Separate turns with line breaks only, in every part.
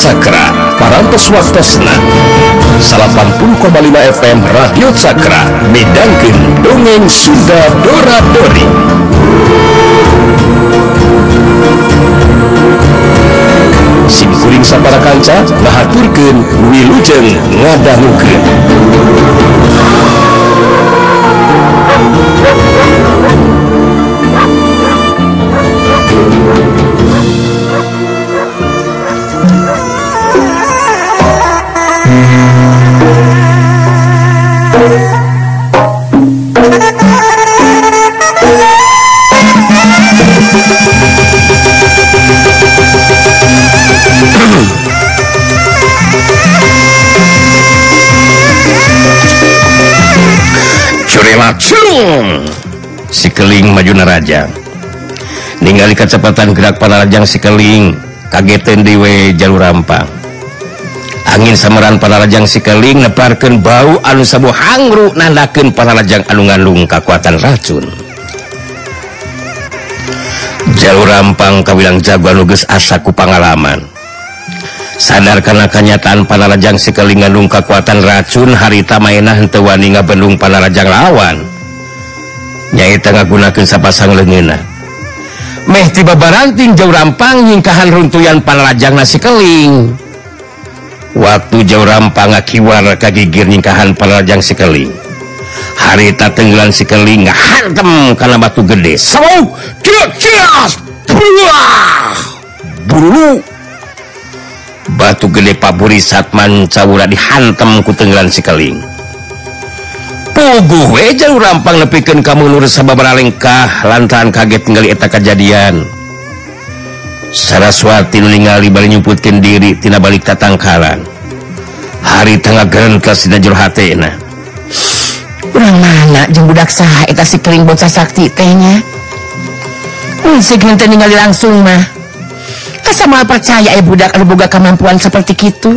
Cakra parantos waktosna 80,5 FM Radio Cakra. Medangkin dongeng Sunda Doradori Simkuring sapara kanca ngahaturkeun wilujeng ngadangukeun sikeling Majuna Raja ningali kecepatan gerak para Rajang sikeling kageten diwe jalur rampang angin samaran para Rajang sikeling neparkan bau anu sabu hangru nandakan para Rajang anu ngandung kekuatan racun. Jalur rampang kawilang jago nuges asaku pengalaman sadar karena kenyataan para Rajang sikeling ngandung kekuatan racun harita mainah henteu wani ngabendung para Rajang lawan. tengah gunakan sapasang lengena meh tiba baranting jauh rampang nyingkahan runtuyan panrajang nasi keling. Waktu jauh rampang akiwar kagigir nyingkahan panlajang si keling. Harita tenggelan sekeling ngahantem karena batu gede. Seru bulu. Batu gede paburi satman cawura dihantem ku tenggelan sikeling pugu jauh rampang lepikan kamu lurus sabalengkah lantaran kaget tinggal eta kejadian. Saraswati ningali bari nyuputkin diri tina balik tatangkalan. Hari tengah gerentas tidak jur hatena
urang mana jeung budak saha eta si keling bocah sakti teh nya? Segmen ningali langsung mah. Asa mal percaya ya budak anu boga kemampuan seperti kitu.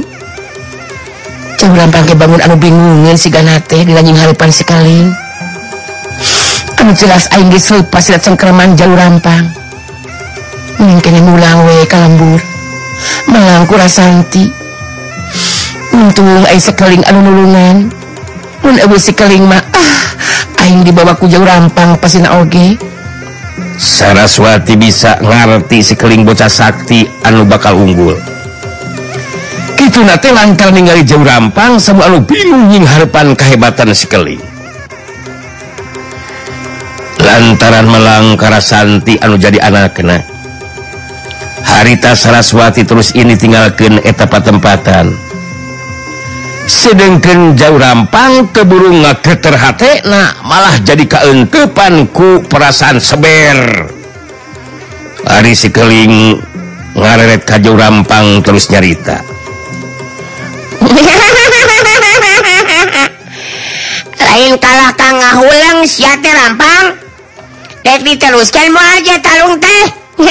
kurang pake bangun anu bingungin siganate dilanjing harapan sekali anu jelas Inggris lupa silat cengkeraman jauh rampang. Mungkin mulang we kalembur melangku rasanti. Untung aing sekeling anu nulungan. Mun ewe sekeling mah ah aing dibawa ku jauh rampang pasina oge.
Saraswati bisa ngarti sekeling bocah sakti anu bakal unggul. itu nate lancar ningali jauh rampang sama anu bingung nying harapan kehebatan sekali lantaran melangkara santi anu jadi anak kena harita Saraswati terus ini tinggalkan etapa tempatan. Sedangkan jauh rampang keburu ngaketerhati nah malah jadi keengkepan ku perasaan seber. Hari sikeling ngareret kajau rampang terus nyarita.
lain kalah Ka ngahulang siate rampang dek diteruskan mau aja talung teh?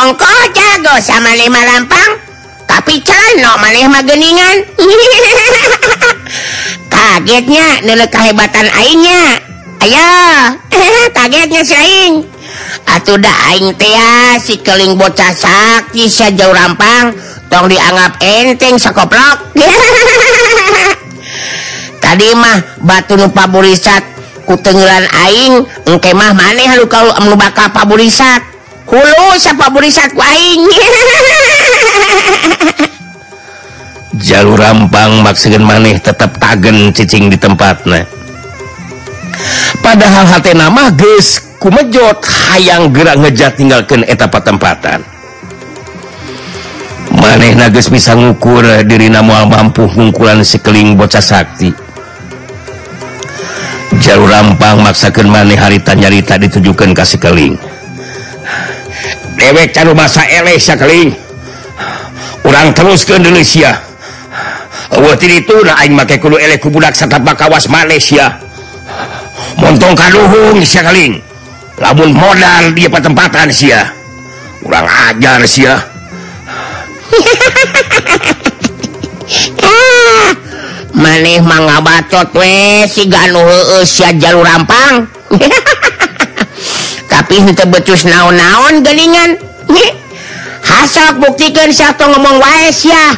Ongko jago sama lima rampang tapi can no maneh mageningan. Kagetnya nilai kehebatan aingnya. Ayo kagetnya si aing. Atuh da aing teh si keling bocah sakti si jauh rampang tong dianggap enteng sekoplok tadi mah batu lupa burisat kutengeran aing engke mah maneh lu kalau anu bakal paburisat. Hulu siapa burisat ku aing.
Jalur rampang maksudkan maneh tetap tagen cicing di tempatnya padahal hati nama geus kumejot hayang gerak ngejat tinggalkan etapa tempatan maneh nages bisa ngukur eh, diri nama mampu ngungkulan sekeling bocah sakti. jalur rampang maksakan maneh harita nyarita ditujukan kasih keling. Dewek caru masa eleh sakeling orang terus ke Indonesia itu kawas Malaysia montong kalung keling. Labun modal dia patempatan Sia. Kurang ajar Sia.
maneh manga bacot we si jalur rampang. Tapi becus naon-naon geningan hasap buktikan satu ngomong waes ya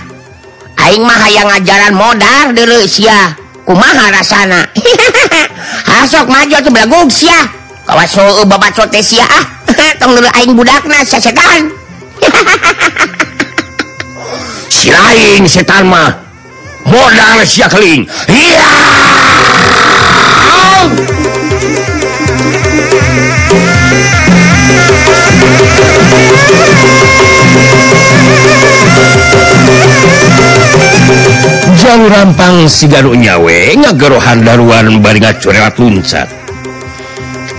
Aing mah yang ngajaran modal di Rusia kumaha rasana? Hasok maju tuh belagu sia. Kawas so bapak cote sia ah. Tong dulu aing budakna setan
si lain setan mah. modal sia keling. Iya. Jauh rampang sigaru nyawe ngagerohan daruan bari ngacurelat luncat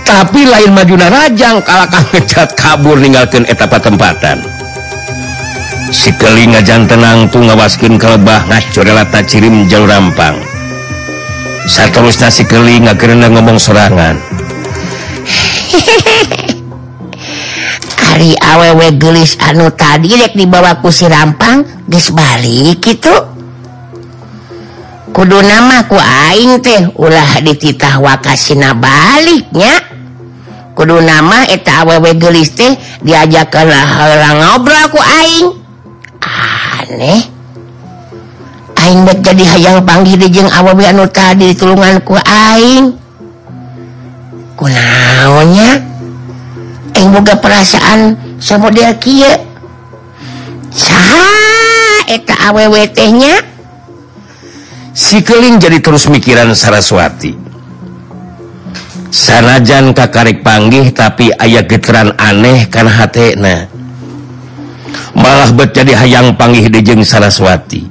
tapi lain majuna rajang kalakah ngecat kabur ninggalkan etapa tempatan sikali ngajan tenang tuh ngawaskin kelebah ngacorelata cirim jalur rampang. Satu si nasi keli ngomong serangan
kari awewe gelis anu tadi rek dibawa ku si rampang geus balik gitu kudu nama ku aing teh ulah dititah wakasina baliknya. Kudu nama eta awewe gelis teh diajakan lah ngobrol ku aing. maneh jadi hayang panggijeng awanu tadi tulungan ku Aing. Kunaonnya boga perasaan sama dia
Si Keling jadi terus mikiran Saraswati. Sanajan Kakarek panggih tapi ayah getran aneh karena hatena malah jadi hayang panggih dijeng Saraswati.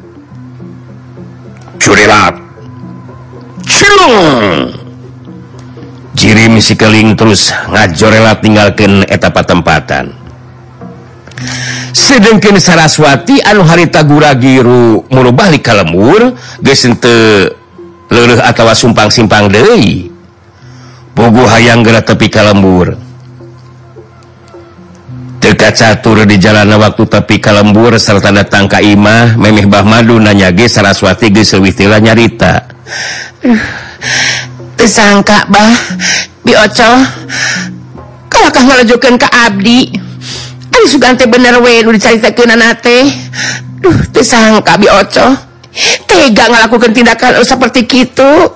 Ciri misi keling terus ngajorela tinggalkan etapa tempatan. Sedangkan Saraswati anu harita guragiru lembur kalemur gesente leluh atau sumpang simpang deui. Pugu hayang geura tepi kalembur Teka catur di jalan waktu tapi kalembur serta datang Kaimah memih Bah Madu nanyage Saraswati gesewitila nyarita.
Eh, tersangka Bah. Bioco kalau kau ngelajukan ke Abdi? Ari sugante bener we nu dicaritakeun anak teh. Duh tersangka bioco tega ngelakukan tindakan seperti itu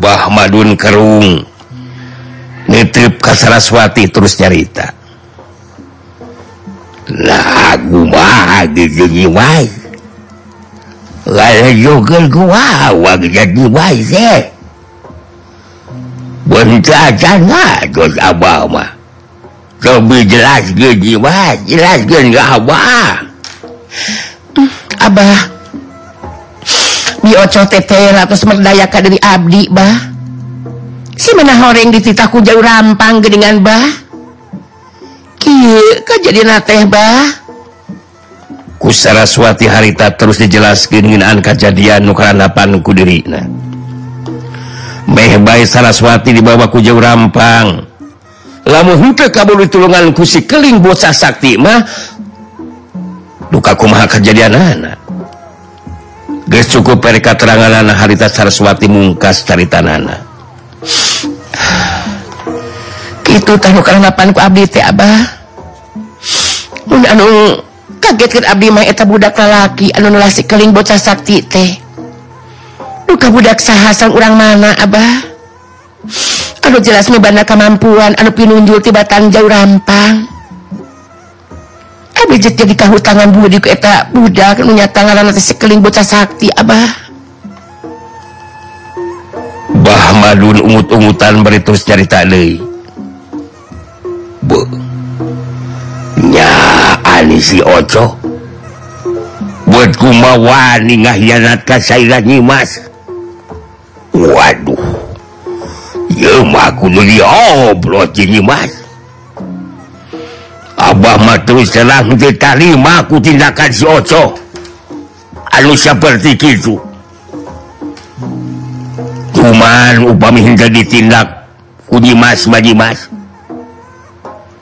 Bah Madun kerung. Nitip ke Saraswati terus nyarita. lagumaha jadi wai lain jokel kumaha wang jadi wai teh Benta sana terus abah mah Tapi jelas gaji wai Jelas gaji gak
abah Abah Bioco teteh ratus merdayaka dari abdi bah Si mana horeng dititaku jauh rampang gedengan bah jadi teh
kusaraswati harita terus dijelaskan kejadian ku kudiri meh bae saraswati dibawa kujau rampang. Lamun kabul ku kusi keling bocah sakti mah duka kumaha kejadian anak Guys cukup perika terangan anak harita saraswati mungkas cerita
nana itu tahu karena panku abdi teh abah. anu kaget Abdi Maeta budak lalaki anu nulasi keling bocah Sakti teh. Duka budak sahasan urang mana Abah? Aduh jelas nubana kemampuan anu pinunjul tibatan jauh rampang. Abdi jadi kahutangan budi ku eta budak punya tangan anak sekeling bocah Sakti Abah?
Bah Madun ungut-ungutan beritus cerita deui Wani si Oco buat ngahianat ka saira Nyimas. Waduh. Ya aku dulu obrot Nyimas. Abah mah terus terang diterima ku tindakan si Oco anu seperti itu cuman upami hingga ditindak ku Nyimas Majimas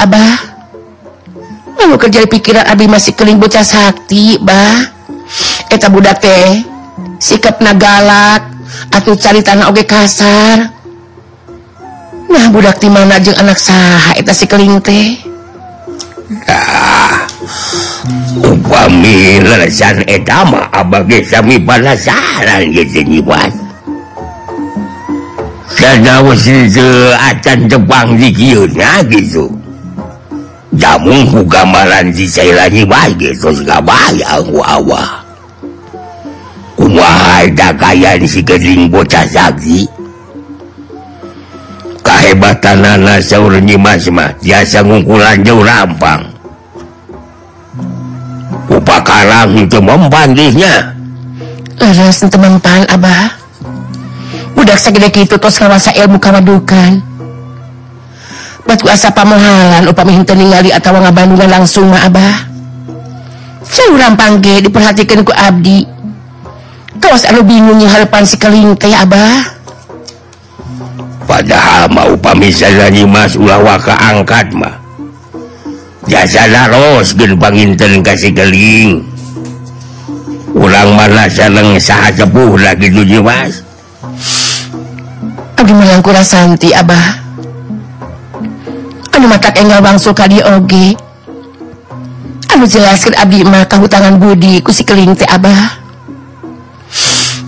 Abah.
Lalu kerja pikiran Abi masih keling bocah sakti Bah. Eta Budak teh sikap nagalak atau cari tanah oge kasar. Nah budak di mana jeung anak saha eta si keling teh?
Ah upami lelesan etama abage sami balasaran gitu nyibat keatan Jepang dikiunnya gitu. Jamuku gambaran dica lagi baik si siing bocah sakit kehebatan anak mah biasa ngungkulan jauh rampang. Upa Karang
itu mempanggihnya teman Abah. budak segede gitu tos ngerasa ilmu kamadukan batu asa pamohalan upami henteu ningali atawa ngabandungan langsung mah abah. Saurang pangge diperhatikeun ku abdi. Kawas anu bingung harapan si keling teh abah?
Padahal mah upami zalani mas ulah waka angkat mah. Jazana ros geun panginten ka si keling. Urang mana seneng saha sepuh lagi tujuh mas?
Abdikura Santi Abah Aduh mata enggak bangsul ka dioge Aduh jelaskan Abdi maka hutangan Budi kusi keling teh Abah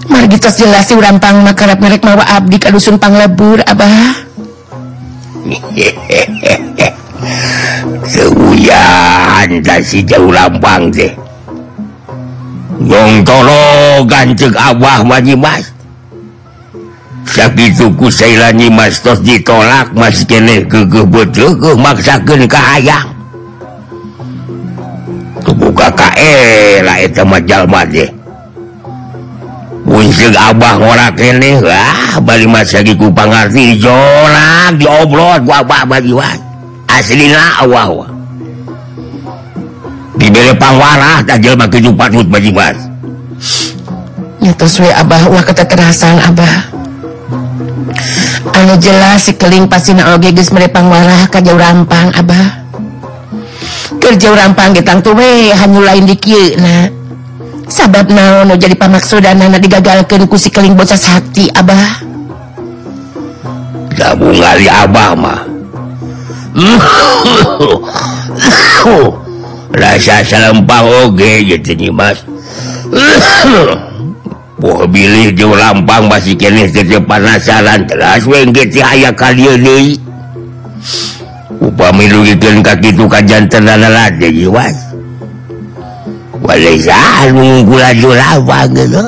Margitos jelasi urampang makarap merek mawa Abdi ka dusun panglebur Abah
Seuyan da si jauh lampang teh Nyong tolo gancek Abah manyimas sakitku Sailani Mastos ditolak Mas kene kegebut maksakeun ka hayang buka ka era eh, eta mah jalma teh Mun ceuk abah ngora kene wah bari mas lagi ku pangarti jolak diobrol ku abah bagi wan aslina awah wa dibere pangwarah tak jelma kejupat hut bagi mas.
Nyatos we abah wah keteterasan abah. anu jelas oge geus medep pangwara ka jauh rampang Abah. Kerja rampang tangtu we hanya lain di kieu na. Sabab naon jadi pamaksudan digagalkeun ku ku sikeling bocah sakti Abah.
Gabung kali Abah mah rasa selempang oge gitu nih mas Boh bilih jauh lampang masih kene gede panasaran Telas weng gede ayah kalian deh. Upami rugikeun kaki kitu kajan tenana lada jiwas. Walai saan mengungkul aja lampang gitu.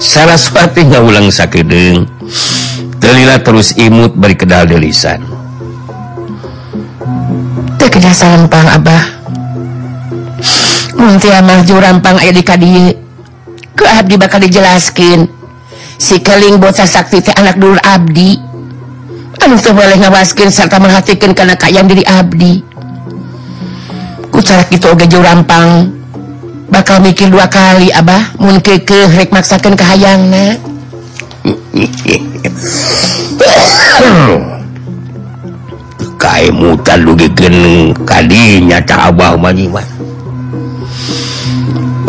Saraswati nggak ulang sakideng. Telilah terus imut beri kedal delisan.
Tekedah salampang abah. Munti amal jurampang ayah di kadiye. ke Abdi bakal dijelaskan sikeling bocah sakti teh anak dulu Abdi. Anu boleh ngawaskin serta menghatikan karena kayaan diri Abdi. Kucara kitu oge jauh rampang. Bakal mikir dua kali Abah. Mungkin ke rek maksakan kehayangna
kai mutan dugi geneng kadinya tak abah manyi mah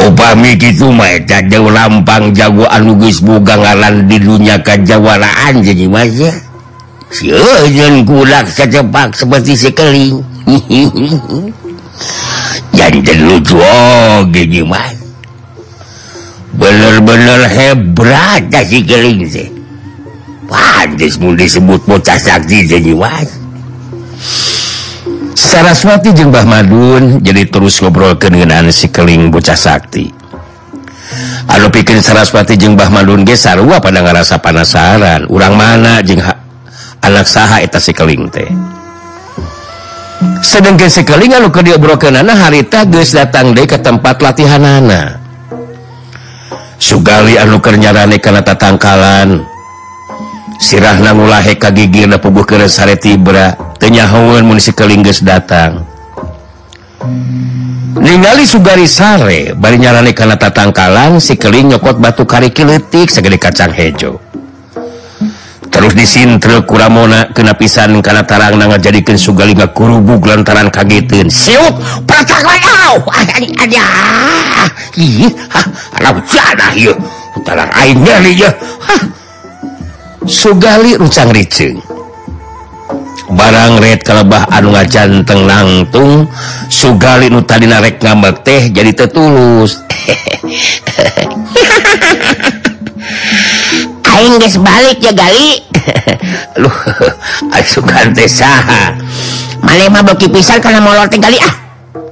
upami gitueta jauh lampang jago anugis buga ngalan didunya kejawaraan jadi Sieun kulak secepak seperti sekeling. jadi lucu oge gini mas bener-bener hebat si keling teh. Pantes mun disebut bocah sakti jadi mas saraswati jeung Mbah Madun jadi terus ngobrol si keling bocah Sakti. Anu pikeun saraswati jeung Mbah Madun gesarua pada ngarasa panasaran. Urang mana jeung anak saha eta si Keling teh? Sedengkeun si Keling anu keur diobrolkeunana harita geus datang deui ka tempat latihanana. Sugali anu kernyarane kana tatangkalan. sirah namula heka gigi na puguh keur sare tibra tenyahawan mun si kelingges datang. Ningali sugari sare bari nyarane kana tatangkalan si keling nyokot batu kari kiletik segede kacang hejo terus disintre kuramona kena pisan kana tarang na ngajadikeun sugalinga kurubuk lantaran kageteun. Siuk pratak laau ada ih ah laut jana ieu tarang aing nyeri hah Sugali rucang ricing. Barang red kalebah anu ngacan teng langtung Sugali nu tadi narek ngambek teh jadi tetulus.
Aing geus balik ya gali.
Lu asukan teh saha.
Maneh mah beki pisan kana molor teh gali. Ah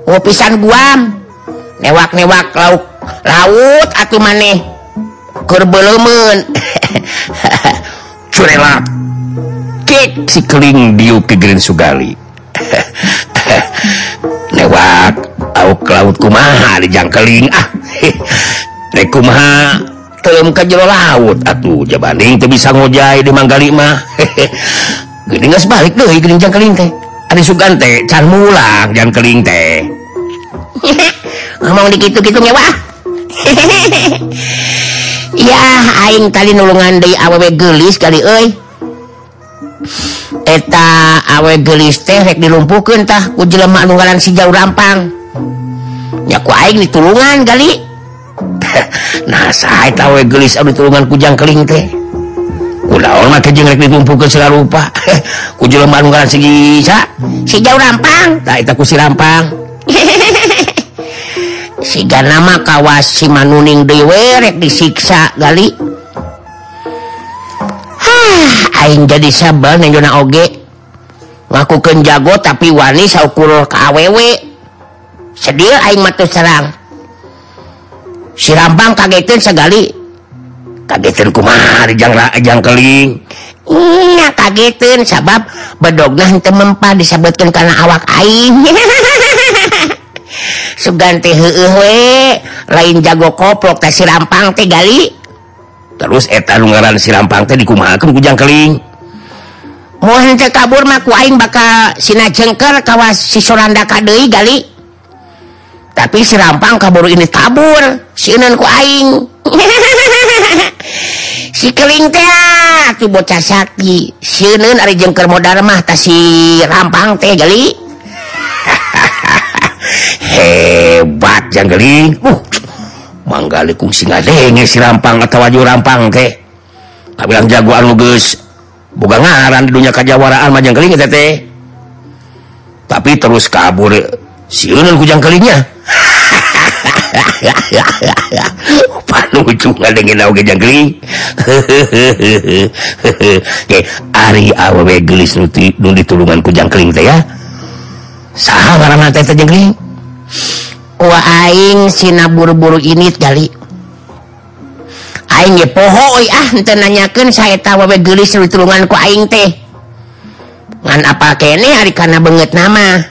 Oh pisan guam newak-newak lauk laut atuh maneh. Keur beuleumeun.
surela kek. Diuk di geureun Sugali. Lewat au laut kumaha di jangkeling ah. Rek kumaha teuleum ka jero laut atuh. Jabanding teu bisa ngojay di Manggali mah. Geuning geus balik deui geuning jangkeling teh. Ari sugan teh can mulang jangkeling teh.
Ngomong dikitu-kitu nyewa ya Aing tadi nulungan dari awewe gelis kali eta awe gelis dilumpukeun tah ku jelema anu ngaran si jauh rampang. Nyaku Aing ditulungan kali.
Nah saya tahu gelis aduh tulungan kujang keling teh. Kunaon mah teh jeung rek ditumpukeun sarupa rupa. Ku jelema anu ngaran si Gisa
si jauh rampang.
Tah eta ku si rampang.
siga nama kawas si simanuning diwerek disiksa kali Aing jadi sabel nanyuna oge. Ngakukan jago tapi wani saukur ke aww sedih aing matu serang. Si rampang kagetin segali.
Kagetin kumaha jang jang keling.
Iya kagetin sabab bedogna henteu mempan disebutkeun kana awak aing. suganti lain jago koplok teh si rampang teh gali.
Terus eta nu ngaran sirampang teh dikumahakeun ku jangkeling
moal teh kabur mah ku aing bakal sinajengker kawas si Soranda ka deui gali. Tapi si rampang kabur ini tabur sieunan ku aing. Si keling teh atuh bocah sakti. Sieun ari jengker modal mah tah si rampang teh gali.
hebat jangling uh manggali kungsi ngadenge si rampang atau waju rampang teh. Tak bilang jagoan lu geus boga ngaran di dunia kajawaraan mah jangkeling eta teh. Tapi terus kabur sieunan ku jangkelingnya panuju ngadengin oge jangkeling ke ari awewe geulis nu ditulungan ku jangkeling teh ya. Saha ngaranna teh jangkeling
aing Sina buru-buru ini kali poho ah henteu nanyakeun saeta saya geulis tulungan ku Aing teh. Ngan apa kene ari kana beungeut nama.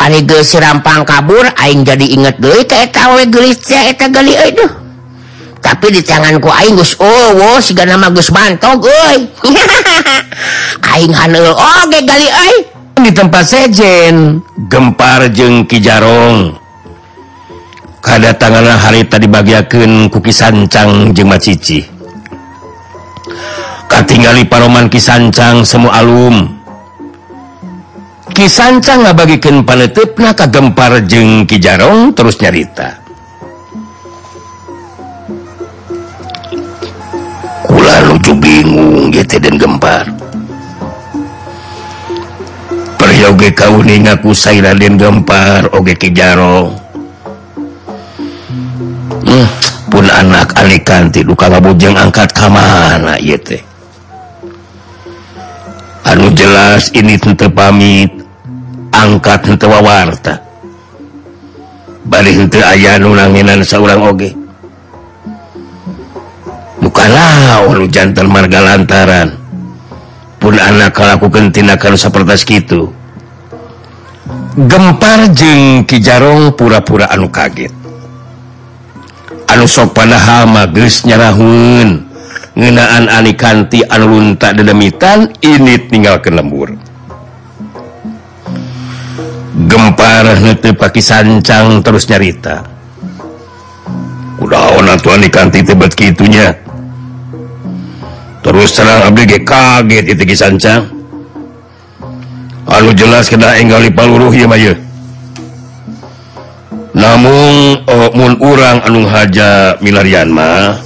Ari geus sirampang kabur Aing jadi inget deui teh eta geulis teh eta geuli euy duh. Tapi di tanganku Aing geus oh wo siga nama geus bantog euy. Aing haneul oge oh, gali euy.
Di tempat sejen. Gempar jeng Kijarong kedatangan hari tadi bagiakan kuki sancang jeng macici. Katingali paroman kisancang semua alum. Kisancang ngabagikan panetepna ka gempar jeng Kijarong terus nyarita. Kula lucu bingung gitu dan gempar oge kauning aku say Raden gempar oge Kijaro hmm, pun anak alikanti duka labujeng angkat kamana ieu teh. Anu jelas ini teu pamit angkat henteu wawarta. Bari henteu aya nu nanginan saurang oge. Bukan lawan jantan marga lantaran. Pun anak kalau aku sapertos kitu. gempar jeng Kijarong pura-pura anu kaget. Anu sok padahal geus nyarahun. Ngenaan anikanti anun tak dedemitan ini tinggal ke lembur. Gempar nete paki sancang terus nyarita. Kudaon atuh anikanti tebet kitunya. Terus terang abdi kaget itu kisancang anu jelas kena enggali paluruh ya may namun oh, mun urang anu Haja milarian mah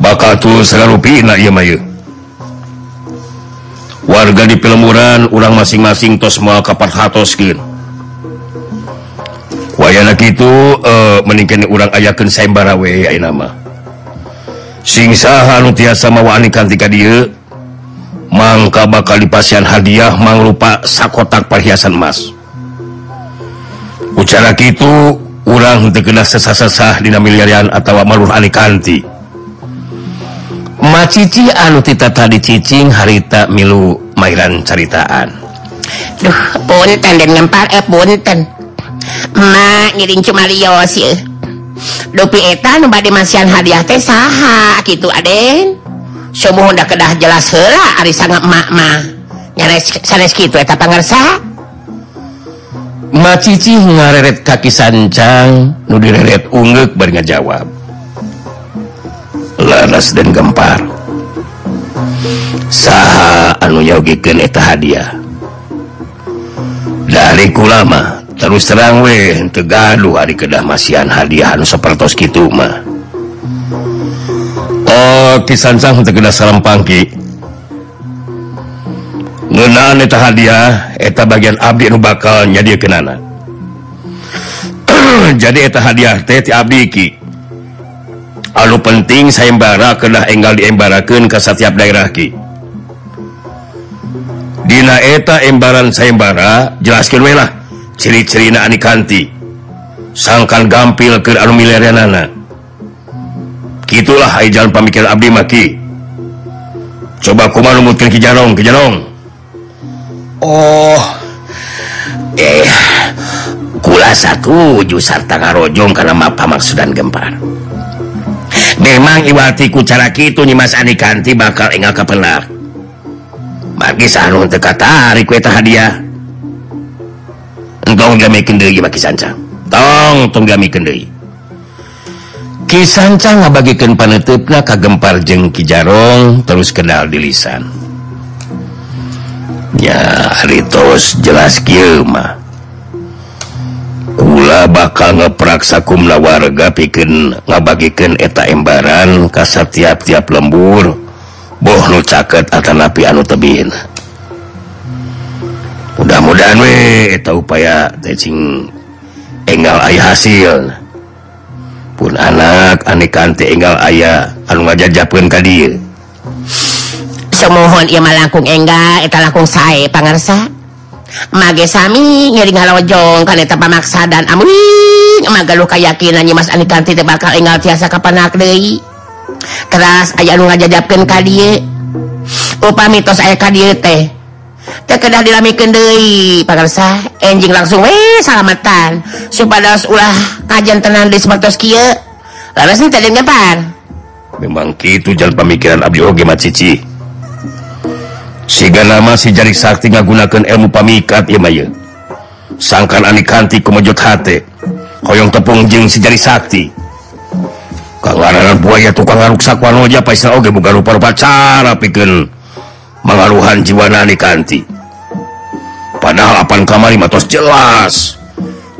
bakal tuh selalu pina ya may warga di pelemuran urang masing-masing tos mau kapat hatoskin wayana gitu eh, meningkat urang ayakan sembarawe ya nama singsahan tiasa mawani kantika dia eta bakal dipasian hadiah mangrupa sakotak perhiasan emas. Ucara itu urang terkena sesah-sesah dina miliarian atau maluh anikanti. Macici anu tita tadi cicing harita milu mainan ceritaan
duh punten dan ngempar eh punten. Ma ngiring cuma lios ya dopi eta nu bade masian hadiah teh saha gitu aden. semua udah kedah jelas hela Ari sangat makma
macici ngareret kaki sancang nu direret unggek bari ngajawab. Laras dan gempar. Saha anu nyogikeun eta hadiah. Dari kulama terus terang we teu gaduh ari kedah masihan hadiah anu sapertos kitu mah. Oh teu kedah salam pangki mengenaan eta hadiah eta bagian Abdi nu bakal nyadi kenana jadi eta hadiah teh ti Abdi iki anu penting sayembara kena enggal diembarakan ke setiap daerah ki. Dina eta embaran sayembara jelaskan we lah ciri-cirina anikanti sangkan gampil ke anu milerianana. itulah jalan pemikiran Abdi Maki coba kuma lumutkan ki Janong ki Janong.
Oh
eh kula satu jusartarojong karena mapa maksudan gempar. Memang iwatiku cara itu Nyimas Anikanti bakal enggak kepenak bagi sanu teka tarik kueta hadiah. Engkau gamikan deui bagi sancang. Tong tong gamikan deui. kisancang ngabagikan panetepna kagempar jeng Kijarong terus kenal di lisan. Ya Ritos jelas Kilma Kula bakal ngepraksa kumla warga piken ngabagikan eta embaran kasar tiap-tiap lembur. Boh nu caket atau napi anu tebin. Mudah-mudahan we eta upaya tecing enggal ayah hasil. pun anak anekan enggal ayah anu ngajar japun kadir
semohon ia langkung enggak eta langkung sae pangarsa. Mage sami nyeri ngalawajong kan eta pamaksa dan amuing magaluh kayakinan nyimas Anikanti teh bakal enggal tiasa kapanak deui. Keras aya anu ngajajapkeun ka dieu. Upami tos aya ka dieu teh. kedah dilamikan deui pagarsa enjing langsung weh salamatan. Supaya ulah kajian tenan di sepertos kia. Laras nih tadi depan
memang gitu jalan pemikiran abdi oge mat cici. Siga nama si jari sakti ngagunakan ilmu pamikat ya maya. Sangkan ani kanti kumajut hati. Koyong tepung jeng si jari sakti. Kangararan buaya tukang ngaruksak wanoja paisna oge buka rupa-rupa cara pikir mengaruhan jiwa Nani kanti? Padahal apan kamari matos jelas.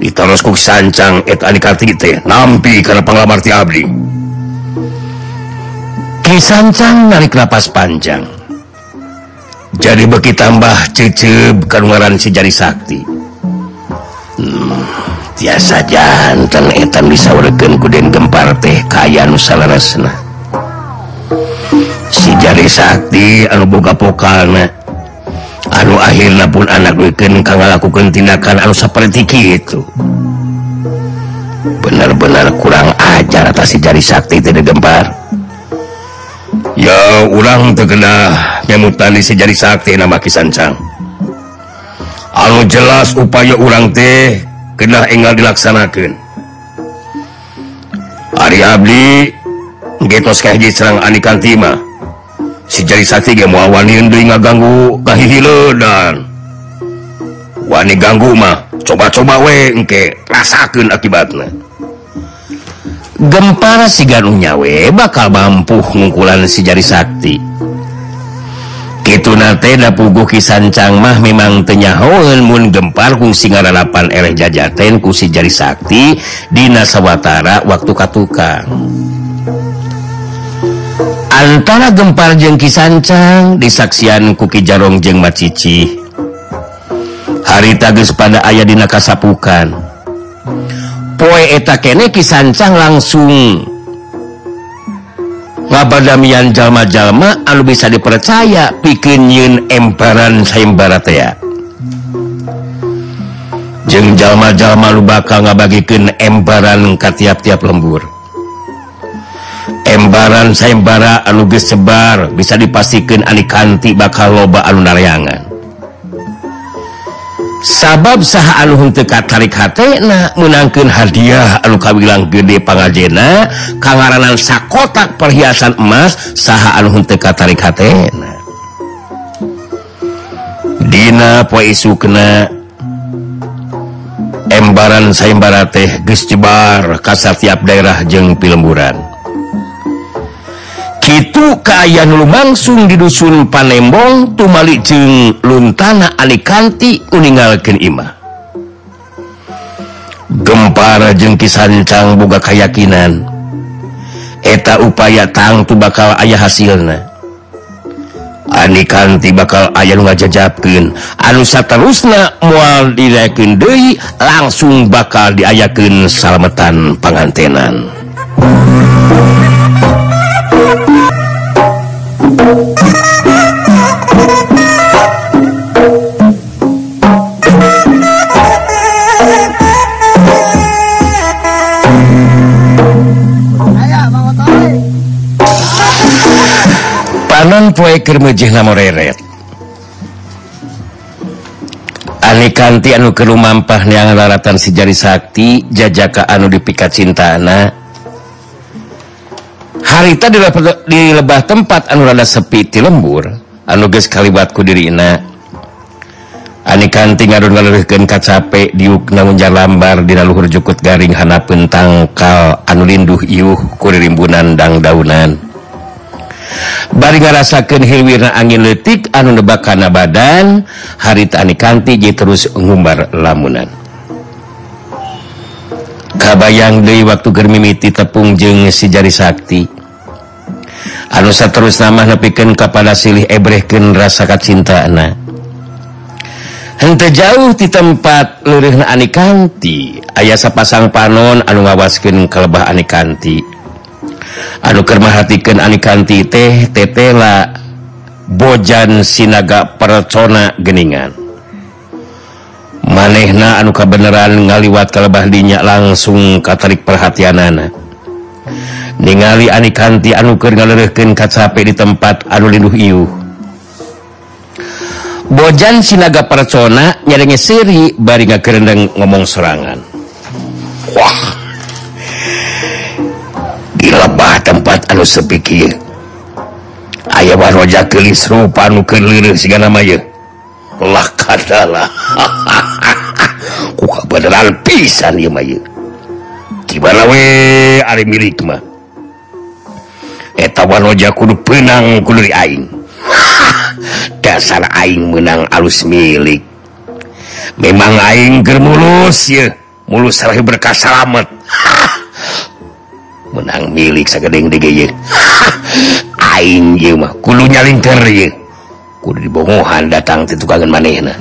Diterus ku sancang et anikati teh nampi karena penglamar ti abdi. Ki sancang narik napas panjang. Jadi beki tambah cecep kanungaran si jari sakti. Hmm, tiasa jantan etan bisa ku kuden gempar teh kaya nusalaresna Ari Sakti anu boga pokalna anu akhirnya pun anak weekend kang lakukan tindakan anu seperti itu benar-benar kurang ajar atas si jari sakti tidak gempar ya orang terkena nyamutani si jari sakti nama kisancang anu jelas upaya orang teh kena enggal dilaksanakan Ari Abdi getos kahji serang anikan timah si ganggu Wani ganggu mah coba-coba weke rasakan akibatnya gempar si ganunyawe bakal mampu ngkulan si jari Sakti Kitunateda pugu kisancang mah memang tenyahomun gempar fungsi ngarapan er jajaten ku si jari Sakti Dinasawatara waktu Katukang. antara gempar jeng Kisancang disaksian kuki Jarong jeng Macici. Hari tagis pada ayah dina kasapukan. Poe eta kene Kisancang langsung. Ngabadamian jalma-jalma anu bisa dipercaya bikin yin emparan saimbaraya jeng jalma-jalma lu bakal ngabagikan emparan ke tiap-tiap lembur. saembaran sayembara anuges sebar bisa dipastikan Alikanti bakal loba alunaryangan sabab sah Alhum tekat tarik menangkan hadiah Alukawilang gede pangajena kangaranan sakotak perhiasan emas saha Alhum tekat tarik Dina poi sukna embaran sayembara teh gesjebar kasar tiap daerah jeng pilemburan. itu keayaan lumangsung di dusun Panembong tumali jeng luntana Alikanti meninggalkan imah. Gempar jengki sancang boga kayakakinan eta upaya tangtu bakal ayah hasilnya Anikanti bakal ayah ngajajabkan anusa terusna mual direkin Dei langsung bakal diayaken salametan pengantenan panon poe keur namo moreret Ani kanti anu keur lumampah neang laratan si jari sakti jajaka anu dipikat cintana harita di, di lebah tempat anu rada sepi ti lembur anuges kalibatku dirina Anikanti ngadon ngalurihkeun kacape diuk unjar lambar dina luhur jukut garing hanapeun tangkal anu linduh iuh ku rimbunan dang daunan. Bari ngarasakeun hilwirna angin leutik anu nebak kana badan, harita anikanti je terus ngumbar lamunan. Kabayang deui waktu germimiti tepung jeung si jari sakti. anusa terus nama nepikan kepada silih ebreken rasakat cinta anak hente jauh di tempat lurih Anikanti. Ayah sapasang panon anu ngawaskin kelebah Anikanti. Anu kermahatikan Anikanti teh tetela bojan sinaga percona geningan. Manehna anu kabeneran ngaliwat kelebah dinya langsung katarik perhatian anak ningali Ani kanti anuker galerken kacape di tempat anu linduh iu Bojan Sinaga percona nyadanya seri bari kerendang ngomong serangan Wah. Gilabah tempat anu sepikir Ayah waroja kelis rupa anu kelilir Siga namanya Lah kadalah Kuka beneran pisan ya maya. Tiba-tiba we ari milik mah etaja kudu penang aing. dasar aing menang alus milik. Memang aing germulus ya mulus sarahi berkah selamat. Menang milik segedeng dege aing ye mah kudu nyalinter ye. Kudu dibongohan datang ti tukangan manehna.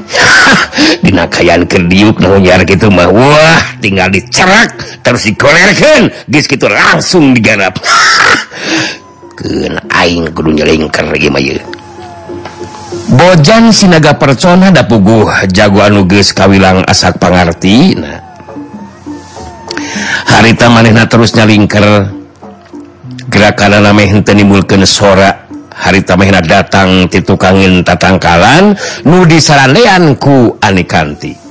Dina kayan kediuk nanyar gitu mah wah tinggal dicerak terus dikolerkeun geus kitu langsung digarap. bojan Sinaga percona da pugu jagoan geus Kawilang asak pangarti nah. harita manehna terusnya lingker gerakan namamehmulkan sora. Harita Mehna datang titukangin tatangkalan Nudi saranleanku Anikanti.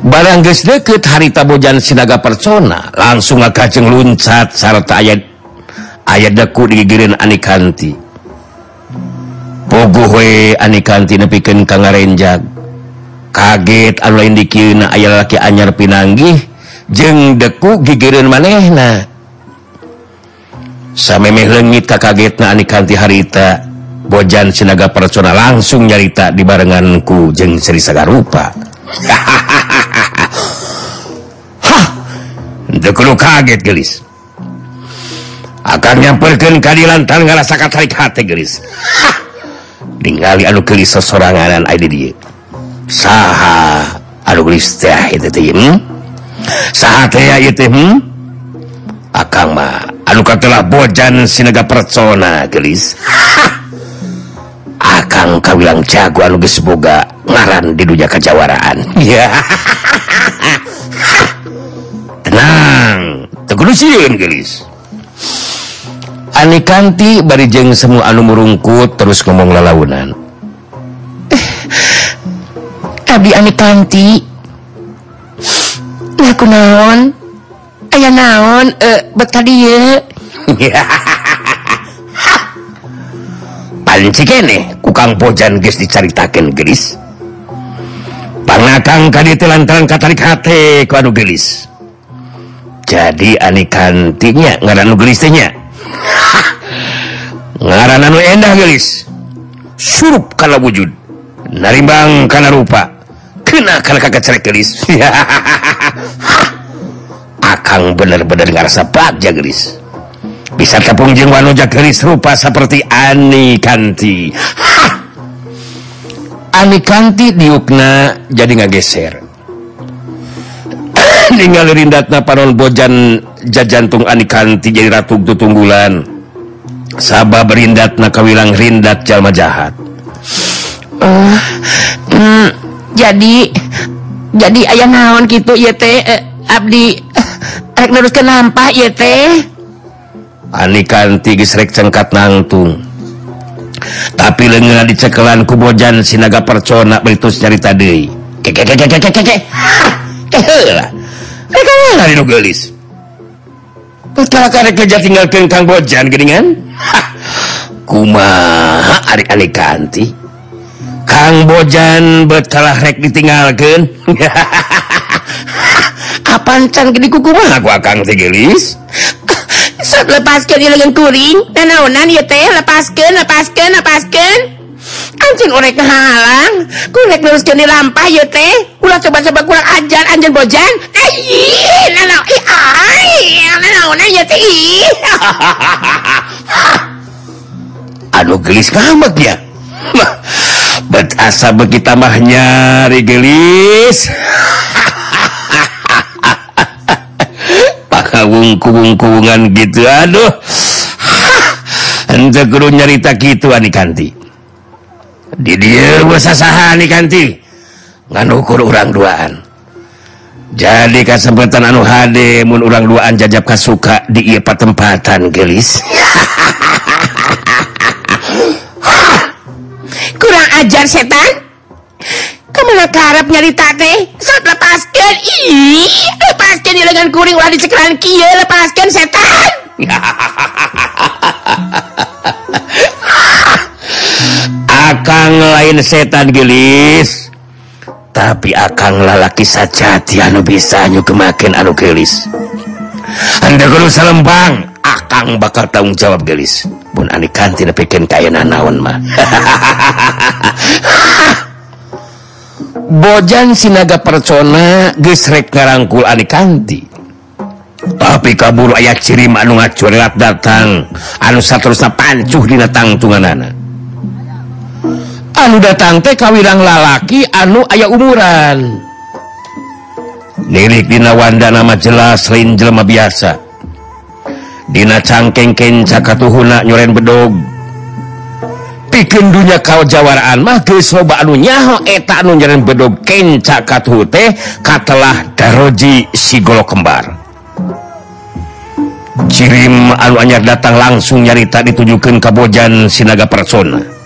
barang guys deket harita Bojan Sinaga persona. Langsung kaceng luncat sarta ayat ayat deku digirin Anikanti. Pogowe Anikanti Ka Kangarenjag. Kaget anu lain dikina aya laki anyar pinanggih jeng deku gigirin manehna. Samemeh lengit ka kagetna Anikanti harita Bojan Sinaga personal langsung nyarita dibarenganku jeng Sri Sagarupa hahaha perlu kaget gelis. Akan nyamperkan keadilan tanggal rasa tarik hati gelis. Tinggali anu gelis sesorangan ID dia saha anu gelis teh itu teh hmm? saha teh itu hmm? akang mah anu katelah bojan sinaga persona gelis. Akang kawilang jago anu geus boga ngaran di dunya kajawaraan. Ya yeah. Anikanti barijeng semua anu murungkut terus ngomong lalaunan.
Eh, Abi Anikanti. Aku naon? Aya naon? Eh beka dia.
Panci kene kukang pojan geus dicaritakeun gelis. Pangakang kadieu lantaran katarik hate ku anu gelis. jadi aneh kantiknya ngaran gelisnya ngaran anu endah gelis. Surup kalau wujud. Narimbang karena rupa. Kena kalau kakak cerek gelis. Akang bener-bener ngerasa bagja gelis. Bisa tepung jeng wanuja gelis rupa seperti ani kanti ani kanti diukna jadi nggak geser ninggal Rindatna Panon Bojan jajantung Anikanti jadi Ratu tutunggulan. Sabab Sabah berindat na kawilang Rindat Jalma jahat.
Uh, mm, jadi jadi ayah naon gitu YT eh, Abdi terus
kenapa YT geus rek cengkat nangtung. Tapi lengan dicekelan kubojan sinaga percona beritus nyari tadi kekekekekekekeke lah. Eh, gelis kerja tinggal kengkang bojan geringan kuma ari adik kanti? Kang Bojan betalah rek ditinggalkan. Apaan can gini kuku mah aku akang ah, tegelis
Sok lepaskan ilangan kuring. Nanaonan ya teh lepaskan lepaskan lepaskan. Anjing orek halang. Kurek luruskan di lampah ya teh. Ulah coba-coba kurang ajar anjing bojan. Ih, nanau ih ai Nanaonan ya teh.
Aduh gelis ngamak ya. Bet asa beki tambah nyari gelis. Pakawungku-wungkuungan gitu aduh. Ente kudu nyarita gitu ani diganti ganti nganukur urang duaan. Jadi kesempatan anu hade mun urang duaan jajab kasuka di ia patempatan gelis.
Kurang ajar setan. Kemana karep nyarita teh saat lepaskan ih. Lepaskan di kuring ulah dicekran kia lepaskan setan.
Akang lain setan gelis. Tapi akan lalaki sajati anu bisa nyugemakeun anu gelis. Anda guru salembang Akang bakal tanggung jawab gelis. Pun anikan tidak bikin kaya naon mah. Bojan sinaga percona gesrek ngarangkul anikanti tapi kabur ayat ciri anu ngacurat datang. Anu saterusna pancuh dina tangtungan anu datang teh kawirang lalaki anu aya umuran. Lirik Dina Wanda nama jelas lain jelma biasa. Dina cangkeng kencakatuhuna nyoren bedog. Pikin dunya kau jawaraan mah geus loba anu nyaho eta anu nyoren bedog. Kencak katuh teh katelah daroji si golo kembar. Cirim anu anyar datang langsung nyarita ditujukeun ka bojan sinaga persona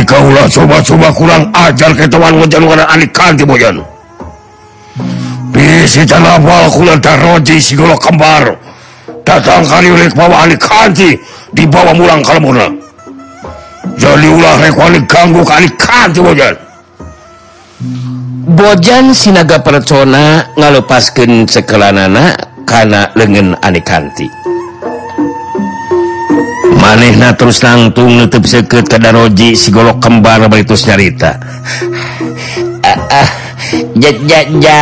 Gusti Kaulah coba-coba kurang ajar ketawan wajan warna anik kanti boyan Bisi tanabal kulan taroji sigolo kembar.
Datang kali ulik bawa anik kanti di bawah mulang kalamuna. Jadi ulah rek ganggu kali anik kanti bojan.
Bojan sinaga percona ngalupaskan sekelanana karena lengan anik kanti. manehna terus nangtung nutup seket kedaroji sigolok kembar baitus nyarita.
Ah, ah, ja, ja, ja,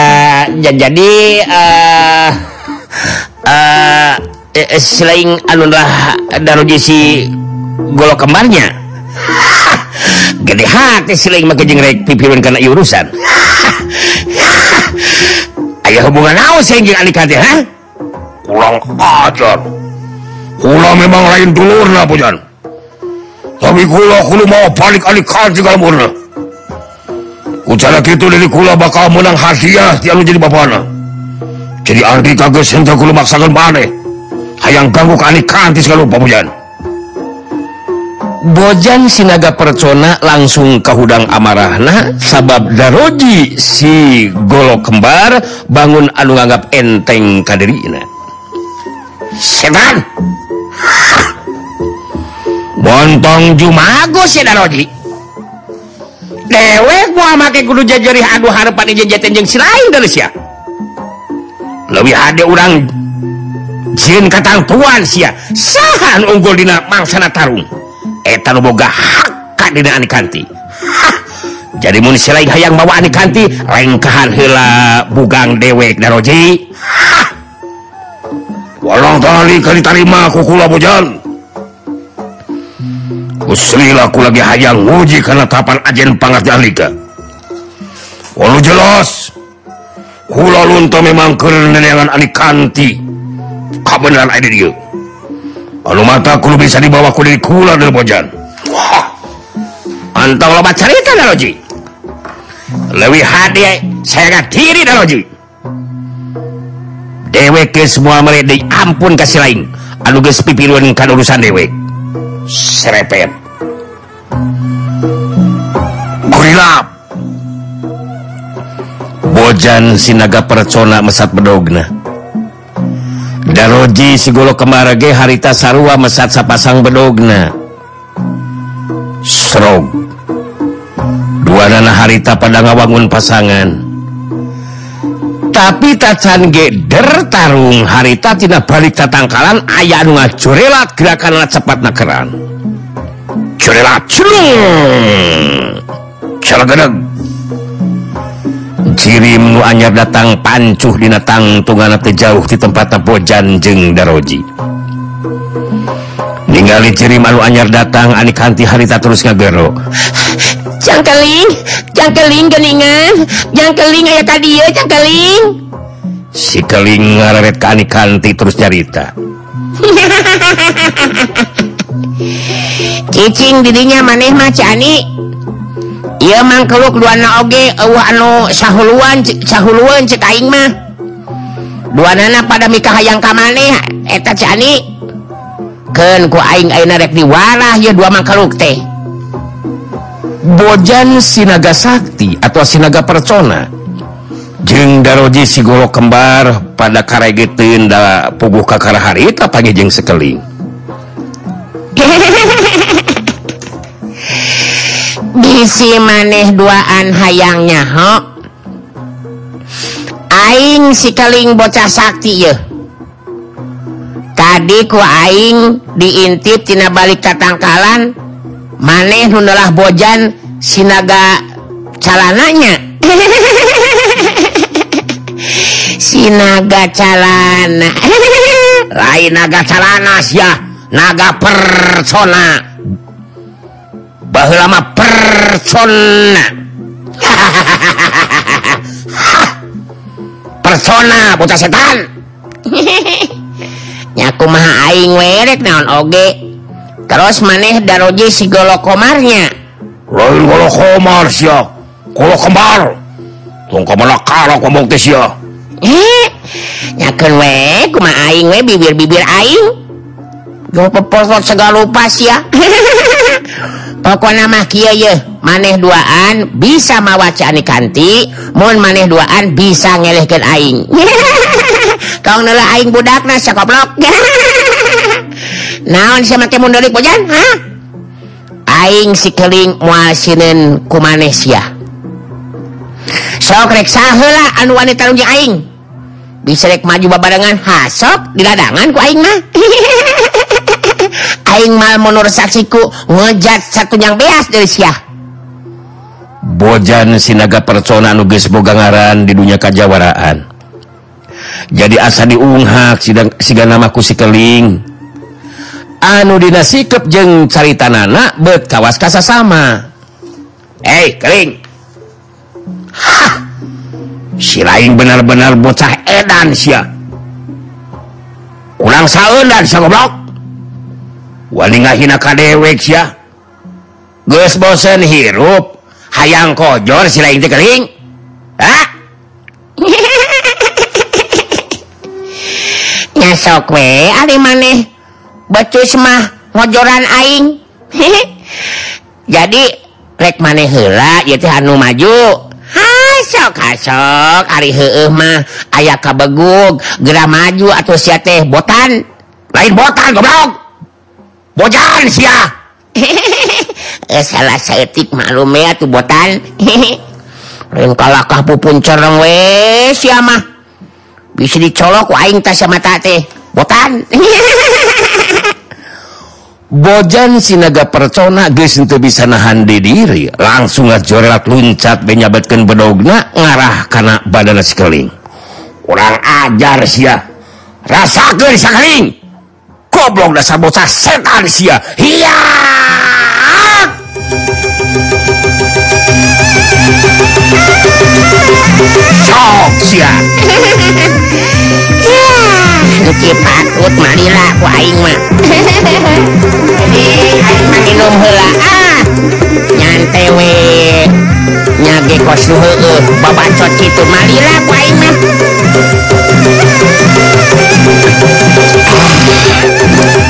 ja, jadi uh, uh, selain anulah daroji si golok kembarnya. Gede hati selain make jeung rek pipirin kana urusan.
Aya hubungan naon sing jeung alikate ha? Kurang ajar. Hula memang lain dulurna pujan. Tapi hula hulu mau balik alik kanji kalamurna. Ucara gitu dari hula bakal menang hadiah tiap jadi bapana. Jadi Andi kagus hendak hulu maksakan mana. Hayang ganggu ke alik kanji kalamurna pujan.
Bojan Sinaga Percona langsung ke hudang amarahna sabab Daroji si golok kembar bangun anu nganggap enteng kadirina.
Setan!
bontong
Jumagus Daroji dewek make kudu jajari aduh harapan jajatan jeng silain dari sia.
Lebih ada orang jin katang tuan sia. Sahan unggul dina mangsana tarung. Eta nu boga hak ka dina anikanti. Jadi mun silain hayang bawa anikanti lain lengkahan heula bugang dewek Daroji
walau tali kali tarima kukula bojan Usri aku lagi hayang nguji karena tapan ajen pangat jalika walau jelas kula lunta memang keren neneangan anik kanti. Kabenaran ada dia. Anu mata kulu bisa dibawa ku dari kula dari bojan.
Antau lobat cerita daloji lebih hati saya diri daloji
dewek semua meledek ampun kasih lain. Anuges pipiruan kan urusan dewek serepet. Gorila bojan sinaga percona mesat bedogna. Daroji sigolo kemarage harita sarua mesat sapasang bedogna. Srog dua nana harita pada ngawangun pasangan. tapi tacan geder Tarung harita tidak balik tatangkalan ayah anu ngajurelat gerakan cepat nakeran jurelat curung celagedeg cirim nu anyar datang pancuh dina tangtungan teu jauh di tempat bojan jeung daroji. Ningali cirim anu anyar datang anik hanti harita terus ngagero.
Jangkeling jangkelinggeninganjangkeling aya tadi jangkeling eh,
si keling ngaret kani kanti terus nyarita.
Cicing dirinya maneh mah cani Iya mang keluk duana oge eueuh anu sahuluan sahuluan cek aing mah. Duanana pada mikah hayang ka maneh eta cani keun ku aing ayeuna rek diwarah ya dua mang keluk teh.
bojan sinaga Sakti atau sinaga Percona jeng Daroji sigolo kembar pada karegetin da puguh kakara hari itu pagi jeng sekeling.
Bisi maneh duaan hayangnya ho aing sikeling bocah sakti ya tadi ku aing diintip tina balik katangkalan maneh nulah Bojan Sinaga calananya. Sinaga calana.
Lain naga calanas ya naga persona. Bah lama persona.
Persona bocah setan. Nyaku maha aing werek naon oge. terus maneh daroji si golok komarnya
lain golok komar sia. Golok kembar tong kemana kala ngomong teh sia.
Eh nyakeun we kumaha aing we bibir-bibir aing. Duh pepokok segala lupa sia. Pokoknya mah kia ye maneh duaan bisa mawacaan kanti mohon maneh duaan bisa ngelehkan aing. Kau nela aing budak nasi koplok. naon mundur Aing sikeling muasinen ku sok rek sahela anu wanita tarunnya aing bisa rek maju babarengan hasok di ladangan ku aing mah. Aing mal menurut saksiku ngejat satu yang beas dari sia.
Bojan sinaga persona nuges boga ngaran di dunia kajawaraan. Jadi asa diunghak sidang siga namaku sikeling anu dina sikep jeung carita nana bet kawas kasa sama eh hey, kering. Hah. si lain benar-benar bocah edan sia. Kurang saun dan segoblok wani ngahina kadewek sia. Geus bosen hirup. Hayang kojor si lain teh kering. Hah
nyasok we ari maneh. becus mah ngojoran aing. Jadi rek maneh yeuh teh anu maju. Hasok hasok ari heueuh mah aya kabegug geura maju atuh sia teh botan.
Lain botan goblok. Bojan sia.
Eh salah setik maklum ya tuh botan. Lain kalakah pupun cereng we sia mah. Bisa dicolok aing tas sama teh. botan.
Bojan sinaga percona guys untuk bisa nahan di diri langsung jorelat luncat menyabatkan bedogna ngarah karena badan sekeling kurang ajar sia rasa sekeling goblok dasar bocah setan sia. Hiya! Sok sia.
Duki patut ku aing mah jadi aing mah minum heula ah nyantewe nyage kos heueuh babacot marila ku aing mah